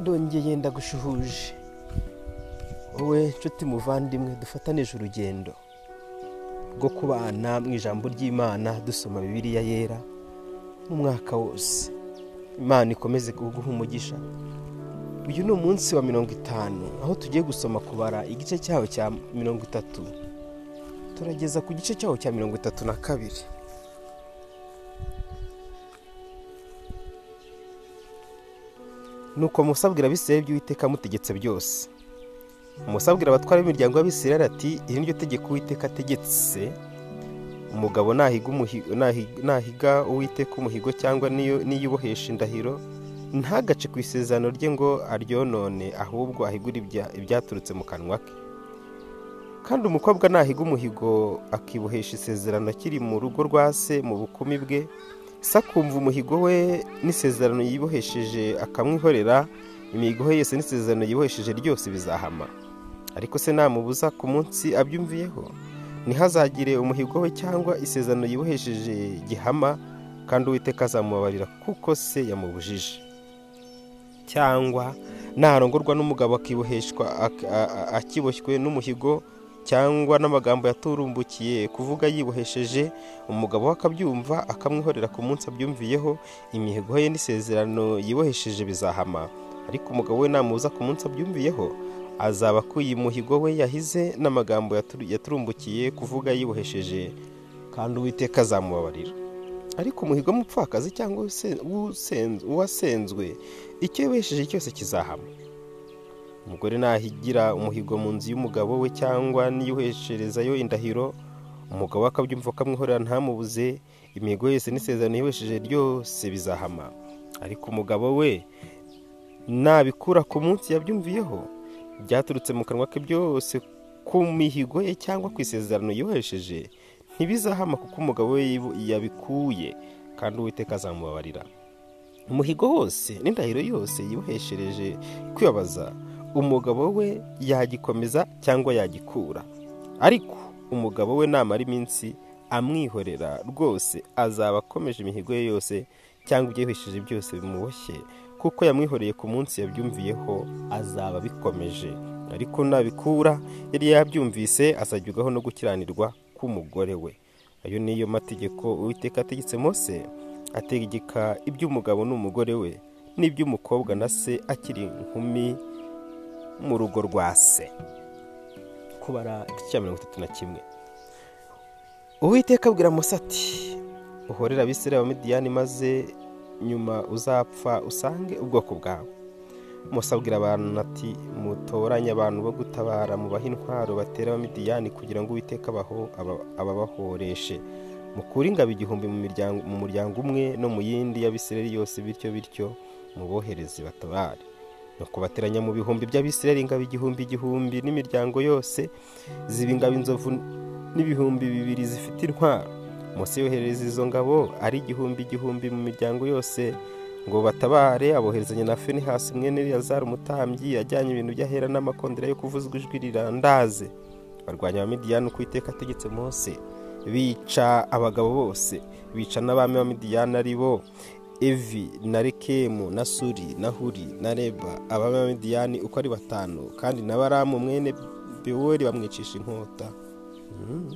ndongeye ndagushuhuje wowe nshuti muvandimwe dufatanije urugendo rwo kubana mu ijambo ry'imana dusoma bibiliya yera mu mwaka wose. Imana ikomeze kuguha umugisha. Uyu ni umunsi wa mirongo itanu aho tugiye gusoma kubara igice cyaho cya mirongo itatu. Turageza ku gice cyaho cya mirongo itatu na kabiri. Nuko musabwira abisirayeli by'uwiteka amutegetse byose. Umusabwira abatwara b'imiryango y'abisirayeli ati iri ni ryo tegeko uwiteka ategetse umugabo nahiga uwiteka umuhigo cyangwa niyo niyibohesha indahiro ntagace ku isezerano rye ngo aryonone ahubwo ahigure ibya- ibyaturutse mu kanwa ke. Kandi umukobwa nahiga umuhigo akibohesha isezerano akiri mu rugo rwa se mu bukumi bwe se akumva umuhigo we n'isezerano yibohesheje akamwihorera imihigo yose n'isezerano yibohesheje ryose bizahama. Ariko se namubuza ku munsi abyumviyeho? Ntihazagire umuhigo we cyangwa isezerano yibohesheje gihama kandi uwiteka azamubabarira kuko se yamubujije. Cyangwa narongorwa n'umugabo akiboheshwa akiboshywe n'umuhigo cyangwa n'amagambo yaturumbukiye kuvuga yibohesheje umugabo we akabyumva akamwihorera ku munsi abyumviyeho imihigo ye n'isezerano yibohesheje bizahama. Ariko umugabo we namuza ku munsi abyumviyeho azaba akuye umuhigo we yahize n'amagambo yaturu- yaturumbukiye kuvuga yibohesheje. Kandi uwiteka azamubabarira. Ariko umuhigo w'umupfakazi cyangwa uwasenzwe icyo yibohesheje cyose kizahama. Umugore nahigira umuhigo mu nzu y'umugabo we cyangwa niyuhesherezayo indahiro umugabo we akabyumva akamwihorera ntamubuze imihigo yose n'isezerano yibohesheje ryose bizahama. Ariko umugabo we nabikura ku munsi yabyumviyeho byaturutse mu kanwa ke byose ku mihigo ye cyangwa ku isezerano yibohesheje ntibizahama kuko umugabo we yabikuye kandi uwiteka azamubabarira. Umuhigo wose n'indahiro yose yiboheshereje kwibabaza umugabo we yagikomeza cyangwa yagikura. Ariko umugabo we namara iminsi amwihorera rwose azaba akomeje imihigo ye yose cyangwa ibyo yibohesheje byose bimuboshye. Kuko yamwihoreye ku munsi yabyumviyeho azaba abikomeje. Ariko nabikura yari yabyumvise azajyugaho no gukiranirwa k'umugore we. Ayo niyo mategeko uwiteka ategetse mose. Ategeka iby'umugabo n'umugore we n'iby'umukobwa na se akiri inkumi mu rugo rwa se. Kubara igice cya mirongo itatu na kimwe. Uwiteka abwira mose ati uhorere abisirayeli abamidiyani maze nyuma uzapfa usange ubwoko bwawe. Mose abwira abantu ati mutoranye abantu bo gutabara mubahe intwaro batera abamidiyani kugira ngo uwiteka abaho- aba- ababahoreshe. Mukure ingabo igihumbi mu muryango umwe no mu yindi y'abisirayeli yose bityo bityo mubohereze batabare nuko bateranya mu bihumbi by'abisirayeli ingabo igihumbi igihumbi n'imiryango yose ziba ingabo inzovu n'ibihumbi bibiri zifite intwaro. Mose yohereza izo ngabo ari igihumbi igihumbi mu miryango yose ngo batabare aboherezanya na fenihasi mwene eleyazari umutambyi ajyanye ibintu by'ahera n'amakondera yo kuvuzwa ijwi rirandaze. Barwanya abamidiyani uko iteka ategetse mose. Bica abagabo bose bica n'abami b'amidiyani ari bo. Evi na rekemu na suri na huri na reba abami b'amidiyani uko ari batanu kandi na baramu mwene bewori bamwicisha inkota. Mhm.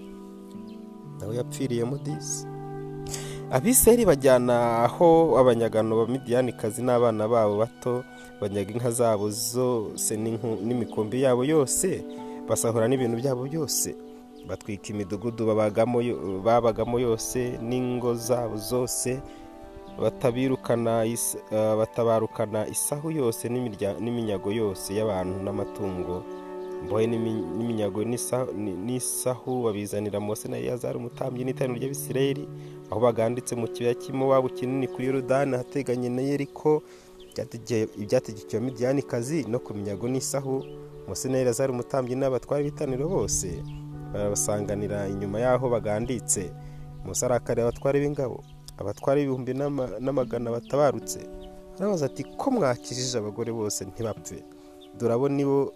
nawe yapfiriyemo disi. Abiseri bajyana aho abanyagano ba midiyanikazi n'abana babo bato banyaga inka zabo zose n'imikumbi yabo yose basahura n'ibintu byabo byose. Batwika imidugudu babagamo yo- babagamo yose n'ingo zabo zose batabarukana isahu yose n'iminyago yose y'abantu n'amatungo. Mbohe n'imi- n'iminyago n'isa- ni- n'isahu babizanira mose na eleyazari umutambyi n'iteraniro ry'abisirayeli aho baganditse mu kibaya cy'imowabu kinini kuri yorodani ahateganye na yeriko. Byategeye- ibyategekewe midiyanikazi no ku minyago n'isahu. Mose na eleyazari umutambyi n'abatware b'itaniro bose barabasanganira inyuma y'aho baganditse. Mose arakarira abatware b'ingabo. Abatware ibihumbi n'ama- n'amagana batabarutse arabaza ati ko mwakijije abagore bose ntibapfe? Dore abo nibo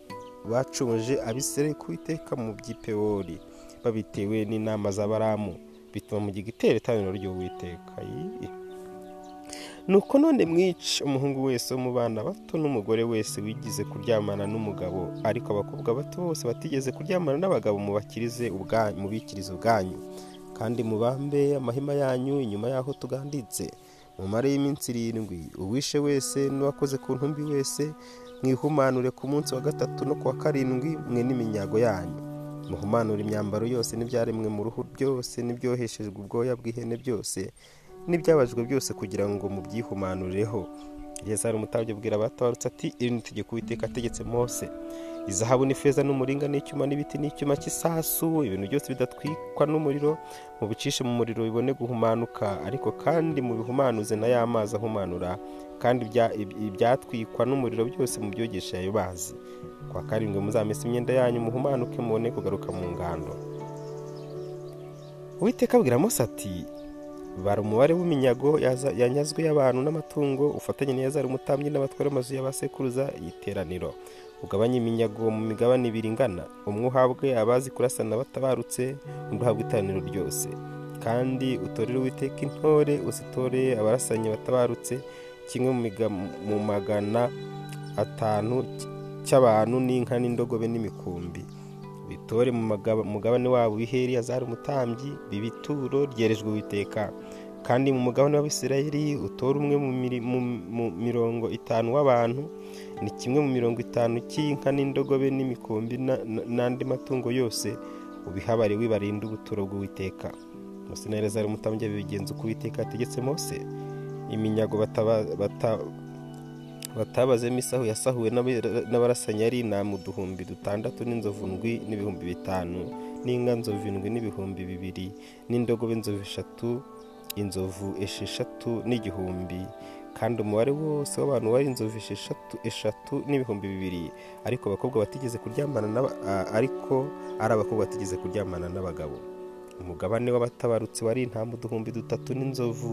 bacumuje abisirayeli ku iteka mu by'ipewori babitewe n'inama z'abaramu bituma mu gihe itera itaniro ry'uwiteka nuko none mwice umuhungu wese wo mu bana bato n'umugore wese wigize kuryamana n'umugabo. Ariko abakobwa bato bose batigeze kuryamana n'abagabo ubwanyu mubikirize ubwanyu. Kandi mubambe amahema yanyu inyuma y'aho tuganditse. Mumare y'iminsi irindwi uwishe wese n'uwakoze ku ntumbi wese mwihumanure ku munsi wa gatatu no ku wa karindwi mwe n'iminyago yanyu. Muhumanure imyambaro yose n'ibyaremwe mu ruhu byose n'ibyoheshejwe ubwoya bw'ihene byose n'ibyabajwe byose kugira ngo mubyihumanureho. Yesari umutambyi abwira abatabarutse ati iri ni itegeko uwiteka ategetse mose. Izahabu n'ifeza n'umuringa n'icyuma n'ibiti n'icyuma cy'isasu ibintu byose bidatwikwa n'umuriro mubicishe mu muriro bibone guhumanuka. Ariko kandi mubihumanuze na ya mazi ahumanura kandi ibya- ibyatwikwa n'umuriro byose mubyogeshe ayo mazi. Kwa karindwi muzamesa imyenda yanyu muhumanuke mubone kugaruka mu ngando. Uwiteka abwira mose ati bara umubare w'iminyago yanyazwe y'abantu n'amatungo ufatanye n'iyazari umutambyi n'abatwara amazu y'abasekuruza y'iteraniro ugabanye iminyago mu migabane ibiri ingana. Umwe uhabwe abazi kurasana batabarutse undi uhabwe iteraniro ryose. Kandi utorere uwiteka intore uzitore abarasanyi batabarutse. Kimwe mu magana atanu cy'abantu n'inka n'indogobe n'imikumbi. Bitore mu mugabane wabo w'iheri azari umutambyi biba ituro ryerejwe uwiteka. Kandi mu mugabane w'abisirayeli utore umwe mu mirongo itanu w'abantu ni kimwe mu mirongo itanu cy'inka n'indogobe n'imikumbi na- na- n'andi matungo yose ubihabare wibarinde ubuturo bw'uwiteka mose na elezari umutambyi bigenza uko uwiteka yategetse mose. Iminyago bataba- bata- batabazemo isahu yasahuwe n'abarasanyi ari intama uduhumbi dutandatu n'inzovu ndwi n'ibihumbi bitanu n'inka nzovu indwi n'ibihumbi bibiri n'indogobe inzovu eshatu inzovu esheshatu n'igihumbi kandi umubare wose w'abantu wari inzovu esheshatu eshatu n'ibihumbi bibiri ariko abakobwa batigeze kuryamana ariko ari abakobwa batigeze kuryamana n'abagabo. Umugabane w'abatabarutse wari intama uduhumbi dutatu n'inzovu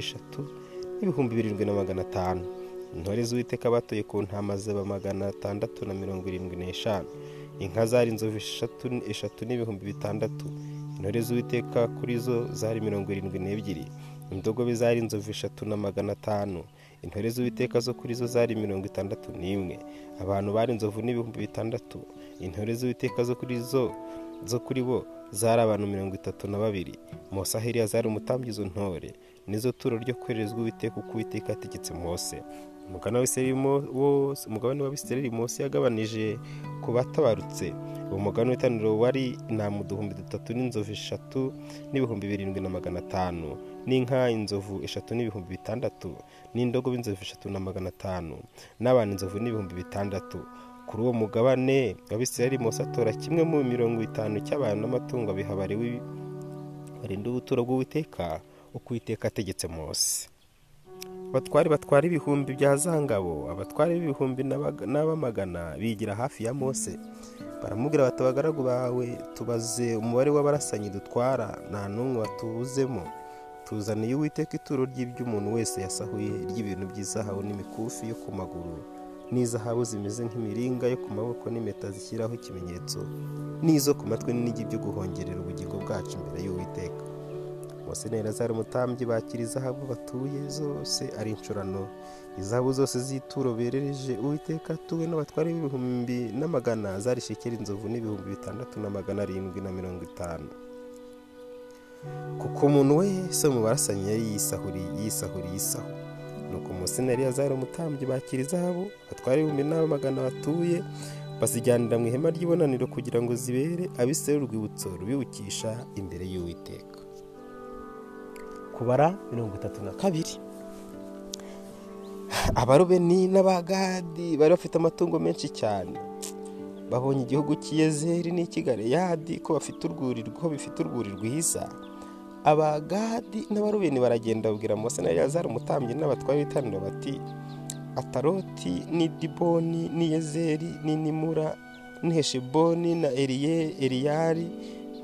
eshatu n'ibihumbi birindwi na magana atanu. Intore z'uwiteka batoye ku ntama zaba magana atandatu na mirongo irindwi n'eshanu. Inka zari inzovu eshatu n'ibihumbi bitandatu. Intore z'uwiteka kuri zo zari mirongo irindwi n'ebyiri. Indogobe zari inzovu eshatu na magana atanu intore z'uwiteka zo kuri zo zari mirongo itandatu n'imwe. Abantu bari inzovu n'ibihumbi bitandatu. Intore z'uwiteka zo kuri zo zo kuri bo zari abantu mirongo itatu na babiri. Mose zari umutambyi izo ntore. Nizo turo ryo kwerezwa uwiteka uko uwiteka yategetse mose. Umugabane w'abisirayeli mose yagabanije ku batabarutse. Uwo mugabane w'itaniro wari intama uduhumbi dutatu n'inzovu eshatu n'ibihumbi birindwi na magana atanu n'inka inzovu eshatu n'ibihumbi bitandatu n'indogobe inzovu eshatu na magana atanu n'abantu inzovu n'ibihumbi bitandatu. Kuri uwo mugabane w'abisirayeli mose atora kimwe mu mirongo itanu cy'abantu n'amatungo abihabare barinda ubuturo bw'uwiteka uko uwiteka ategetse mose. Abatwari batwara ibihumbi bya zangabo abatwari b'ibihumbi n'abaga- n'abamagana bigira hafi ya mose. Baramubwira bati abagaragu bawe tubaze umubare w'abarasanyi dutwara nta n'umwe watubuzemo tuzaniye uwiteka ituro ry'iby'umuntu wese yasahuye ry'ibintu by'izahabu n'imikufi yo ku maguru n'izahabu zimeze nk'imiringa yo ku maboko n'impeta zishyiraho ikimenyetso n'izo ku matwi n'inigi byo guhongerera ubugingo bwacu imbere y'uwiteka. Mose na elazari umutambyi bakira izahabu batuye zose ari incurano. Izahabu zose z'ituro berereje uwiteka atuwe n'abatware b'ibihumbi n'amagana zari shekeri inzovu n'ibihumbi bitandatu na magana arindwi na mirongo itanu. Kuko umuntu wese mu barasanyi yari yisahuriye yisahuriye isahu nuko mose na eleyazari umutambyi bakira izahabu batwara ibihumbi n'amagana batuye bazijyanira mu ihema ry'ibonaniro kugira ngo zibere abisirayeli urwibutso rubibukisha imbere y'uwiteka. Kubara mirongo itatu na kabiri. Abarubeni n'abagadi bari bafite amatungo menshi cyane. Babonye igihugu cy'iyezeri n'ikigareyadi ko bafite urwuri rwiza. Abagadi n'abarubeni baragenda babwira mose na eleyazari umutambyi n'abatware b'itaniro bati ataroti n'idiboni n'iyezeri n'inimura n'iheshiboni na eriyari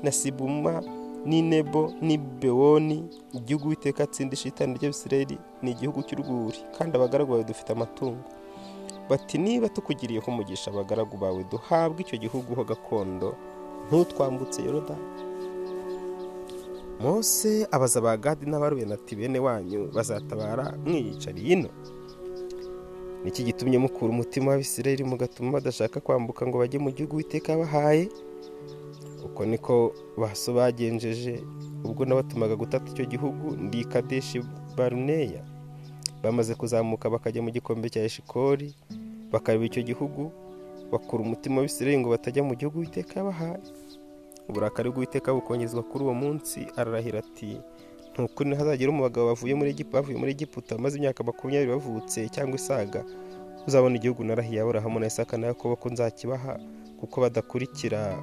na sibuma n'inebo n'ibewoni igihugu witeka atsindisha itani ry'abisirayeli ni igihugu cy'urwuri kandi abagaragu bawe dufite amatungo. Bati niba tukugiriyeho umugisha abagaragu bawe duhabwe icyo gihugu ho gakondo ntutwambutse yorodani. Mose abaza ba gadi n'abarubeni ati bene wanyu bazatabara mwiyicariye ino. Niki gitumye mukura umutima w'abisirayeli mugatuma badashaka kwambuka ngo bajye mu gihugu witeka yabahaye? Uko niko baso bagenjeje ubwo nabatumaga gutata icyo gihugu ndi kadeshi baruneya. Bamaze kuzamuka bakajya mu gikombe cya eshikori bakareba icyo gihugu bakura umutima w'isirayeli ngo batajya mu gihugu witeka yabahaye. Uburakari bw'uwiteka bukongezwa kuri uwo munsi ararahira ati ntukuri ntihazagire bavuye muri bavuye muri egiputa bamaze imyaka makumyabiri bavutse cyangwa isaga uzabona igihugu narahiye aburahamu na isaka na yakobo ko nzakibaha kuko badakurikira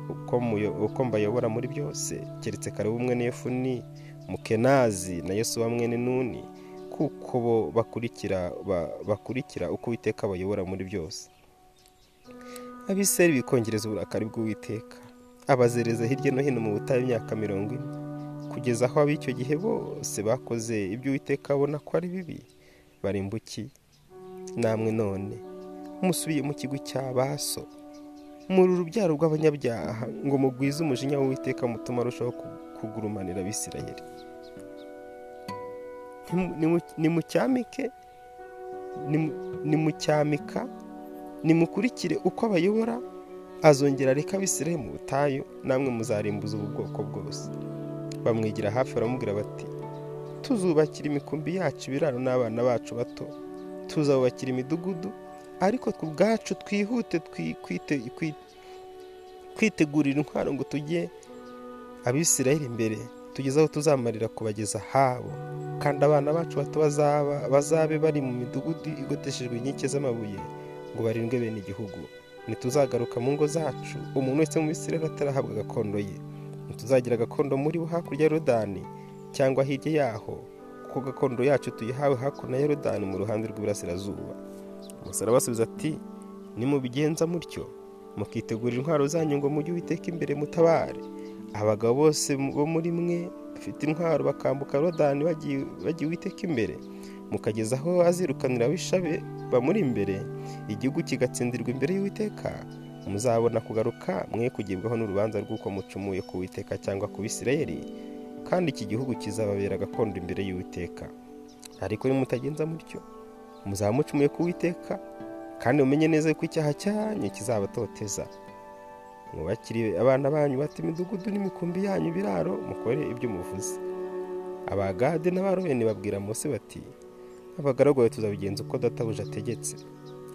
uko mbayobora muri byose. Keretse kare umwe n'efuni mukenazi na yesu mwene nuni kuko bo bakurikira bakurikira uko uwiteka bayobora muri byose. Abiseri bikongereza uburakari bw'uwiteka. Abazereza hirya no hino mu butayu imyaka mirongo ine. Kugeza aho ab'icyo gihe bose bakoze ibyo uwiteka abona ko ari bibi barimbukiye namwe none musubiye mu kigo cya baso. Muri urubyaro rw'abanyabyaha ngo mugwize umujinya w'uwiteka mutuma arushaho kugurumanira abisirayeli. Nimucyamike nimucyamika nimukurikire uko abayobora azongera areka abisirayeli mu butayu namwe muzarimbuza ubu bwoko bwose. Bamwigira hafi baramubwira bati tuzubakira imikumbi yacu ibiraro n'abana bacu bato. Tuzabubakira imidugudu ariko ubwacu twihute kwitegurira intwaro ngo tujye abisirayeli imbere tugeze aho tuzamarira kubageza habo. Kandi abana bacu bato bazabe bari mu midugudu igoteshejwe inkike z'amabuye ngo barindwe bene igihugu. Ntituzagaruka mu ngo zacu umuntu wese mu bisirayeli atarahabwa gakondo ye. Ntituzagira gakondo muri bo hakurya ya rodani cyangwa hirya yaho kuko gakondo yacu tuyihawe hakuno ya yorodani mu ruhande rw'iburasirazuba umusore abasubiza ati nimubigenza mutyo mukitegura intwaro zanyu ngo mujye uwiteka imbere mutabare. Abagabo bose bo muri mwe bafite intwaro bakambuka yorodani bagiye uwiteka imbere. Mukageza aho azirukanira abishabe bamuri imbere igihugu kigatsindirwa imbere y'uwiteka muzabona kugaruka mwe kugibwaho n'urubanza rw'uko mucumuye ku witeka cyangwa ku bisirayeli kandi iki gihugu kizababera gakondo imbere y'uwiteka. Ariko nimutagenza mutyo muzaba mucumuye ku witeka kandi mumenye neza ko icyaha cyanyu kizabatoteza. Mwubakire abana banyu bata imidugudu n'imikumbi yanyu ibiraro mukore ibyo muvuze. Abagade n'abarobeni babwira Mose bati abagaragu tuzabigenza uko databuja ategetse.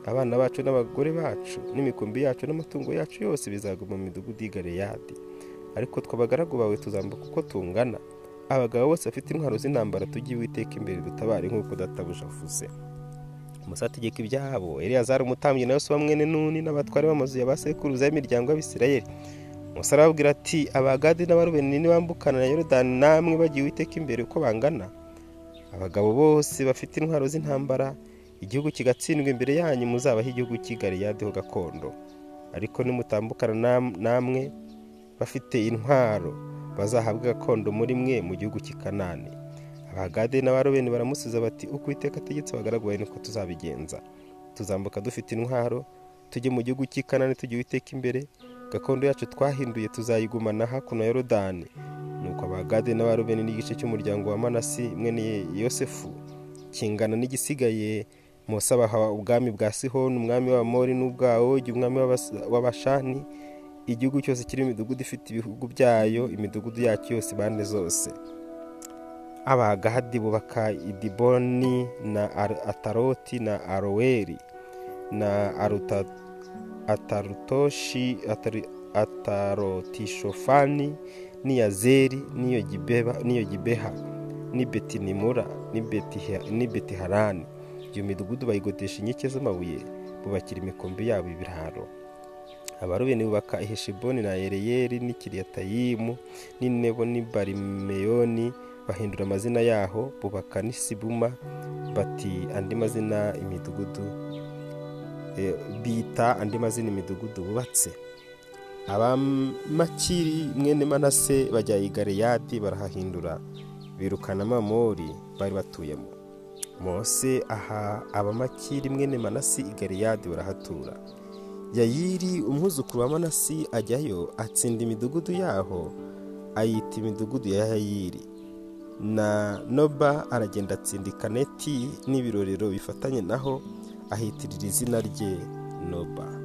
Abana bacu n'abagore bacu n'imikumbi yacu n'amatungo yacu yose bizaguma mu midugudu y'i galeyadi. Ariko tw'abagaragu bawe tuzambuka uko tungana. Abagabo bose bafite intwaro z'intambara tujye witeka imbere dutabare nk'uko databuja avuze. Musa ategeka ibyabo. Eleyazari umutambyi na yose mwene nuni n'abatware b'amazu ya ba sekuruza y'imiryango y'abisirayeli. Musa arababwira ati abagade n'abarubeni nibambukana na yorodani namwe bagiye witeka imbere uko bangana. Abagabo bose bafite intwaro z'intambara igihugu kigatsindwa imbere yanyu muzabaho igihugu cy'igaleyadiho gakondo. Ariko nimutambukana namwe bafite intwaro bazahabwa gakondo muri mwe mu gihugu cy'ikanani abagade n'abarobeni baramusubiza bati uko iteka ategetse abagaragu niko tuzabigenza. Tuzambuka dufite intwaro tujye mu gihugu cy'ikanani tujye witeka imbere. Gakondo yacu twahinduye tuzayigumana hakuno ya yorodani. Nuko abagade n'abarobeni n'igice cy'umuryango wa manasi mwene yosefu kingana n'igisigaye Mose abaha ubwami bwa sihoni umwami w'abamori n'ubwawo umwami w'abashani. Igihugu cyose kirimo imidugudu ifite ibihugu byayo imidugudu yacyo yose impande zose. Abagadi bubaka idiboni na ataroti na aroweri na atarutoshi atarotishofani n'iyazeri n'iyo gibeha n'i betinimura n'i betiharani. Iyo midugudu bayigodesha inkike z'amabuye bubakira imikumbi yabo ibiraro. Abarubeni bubaka iheshiboni na ereyeri n'ikiriyatayimu n'inebo n'ibarimeyoni bahindura amazina yaho bubaka n'isibuma bati andi mazina imidugudu bita andi mazina imidugudu bubatse. Abamakiri mwene manase bajya i galeyadi barahahindura birukana amamori bari batuyemo. Mose aha abamakiri mwene manasi i galeyadi barahatura. Yayiri umwuzukuru wa manasi ajyayo atsinda imidugudu yaho ayita imidugudu ya yayiri. Na noba aragenda atsinda ikaneti n'ibirorero bifatanye naho ahitirira izina rye noba.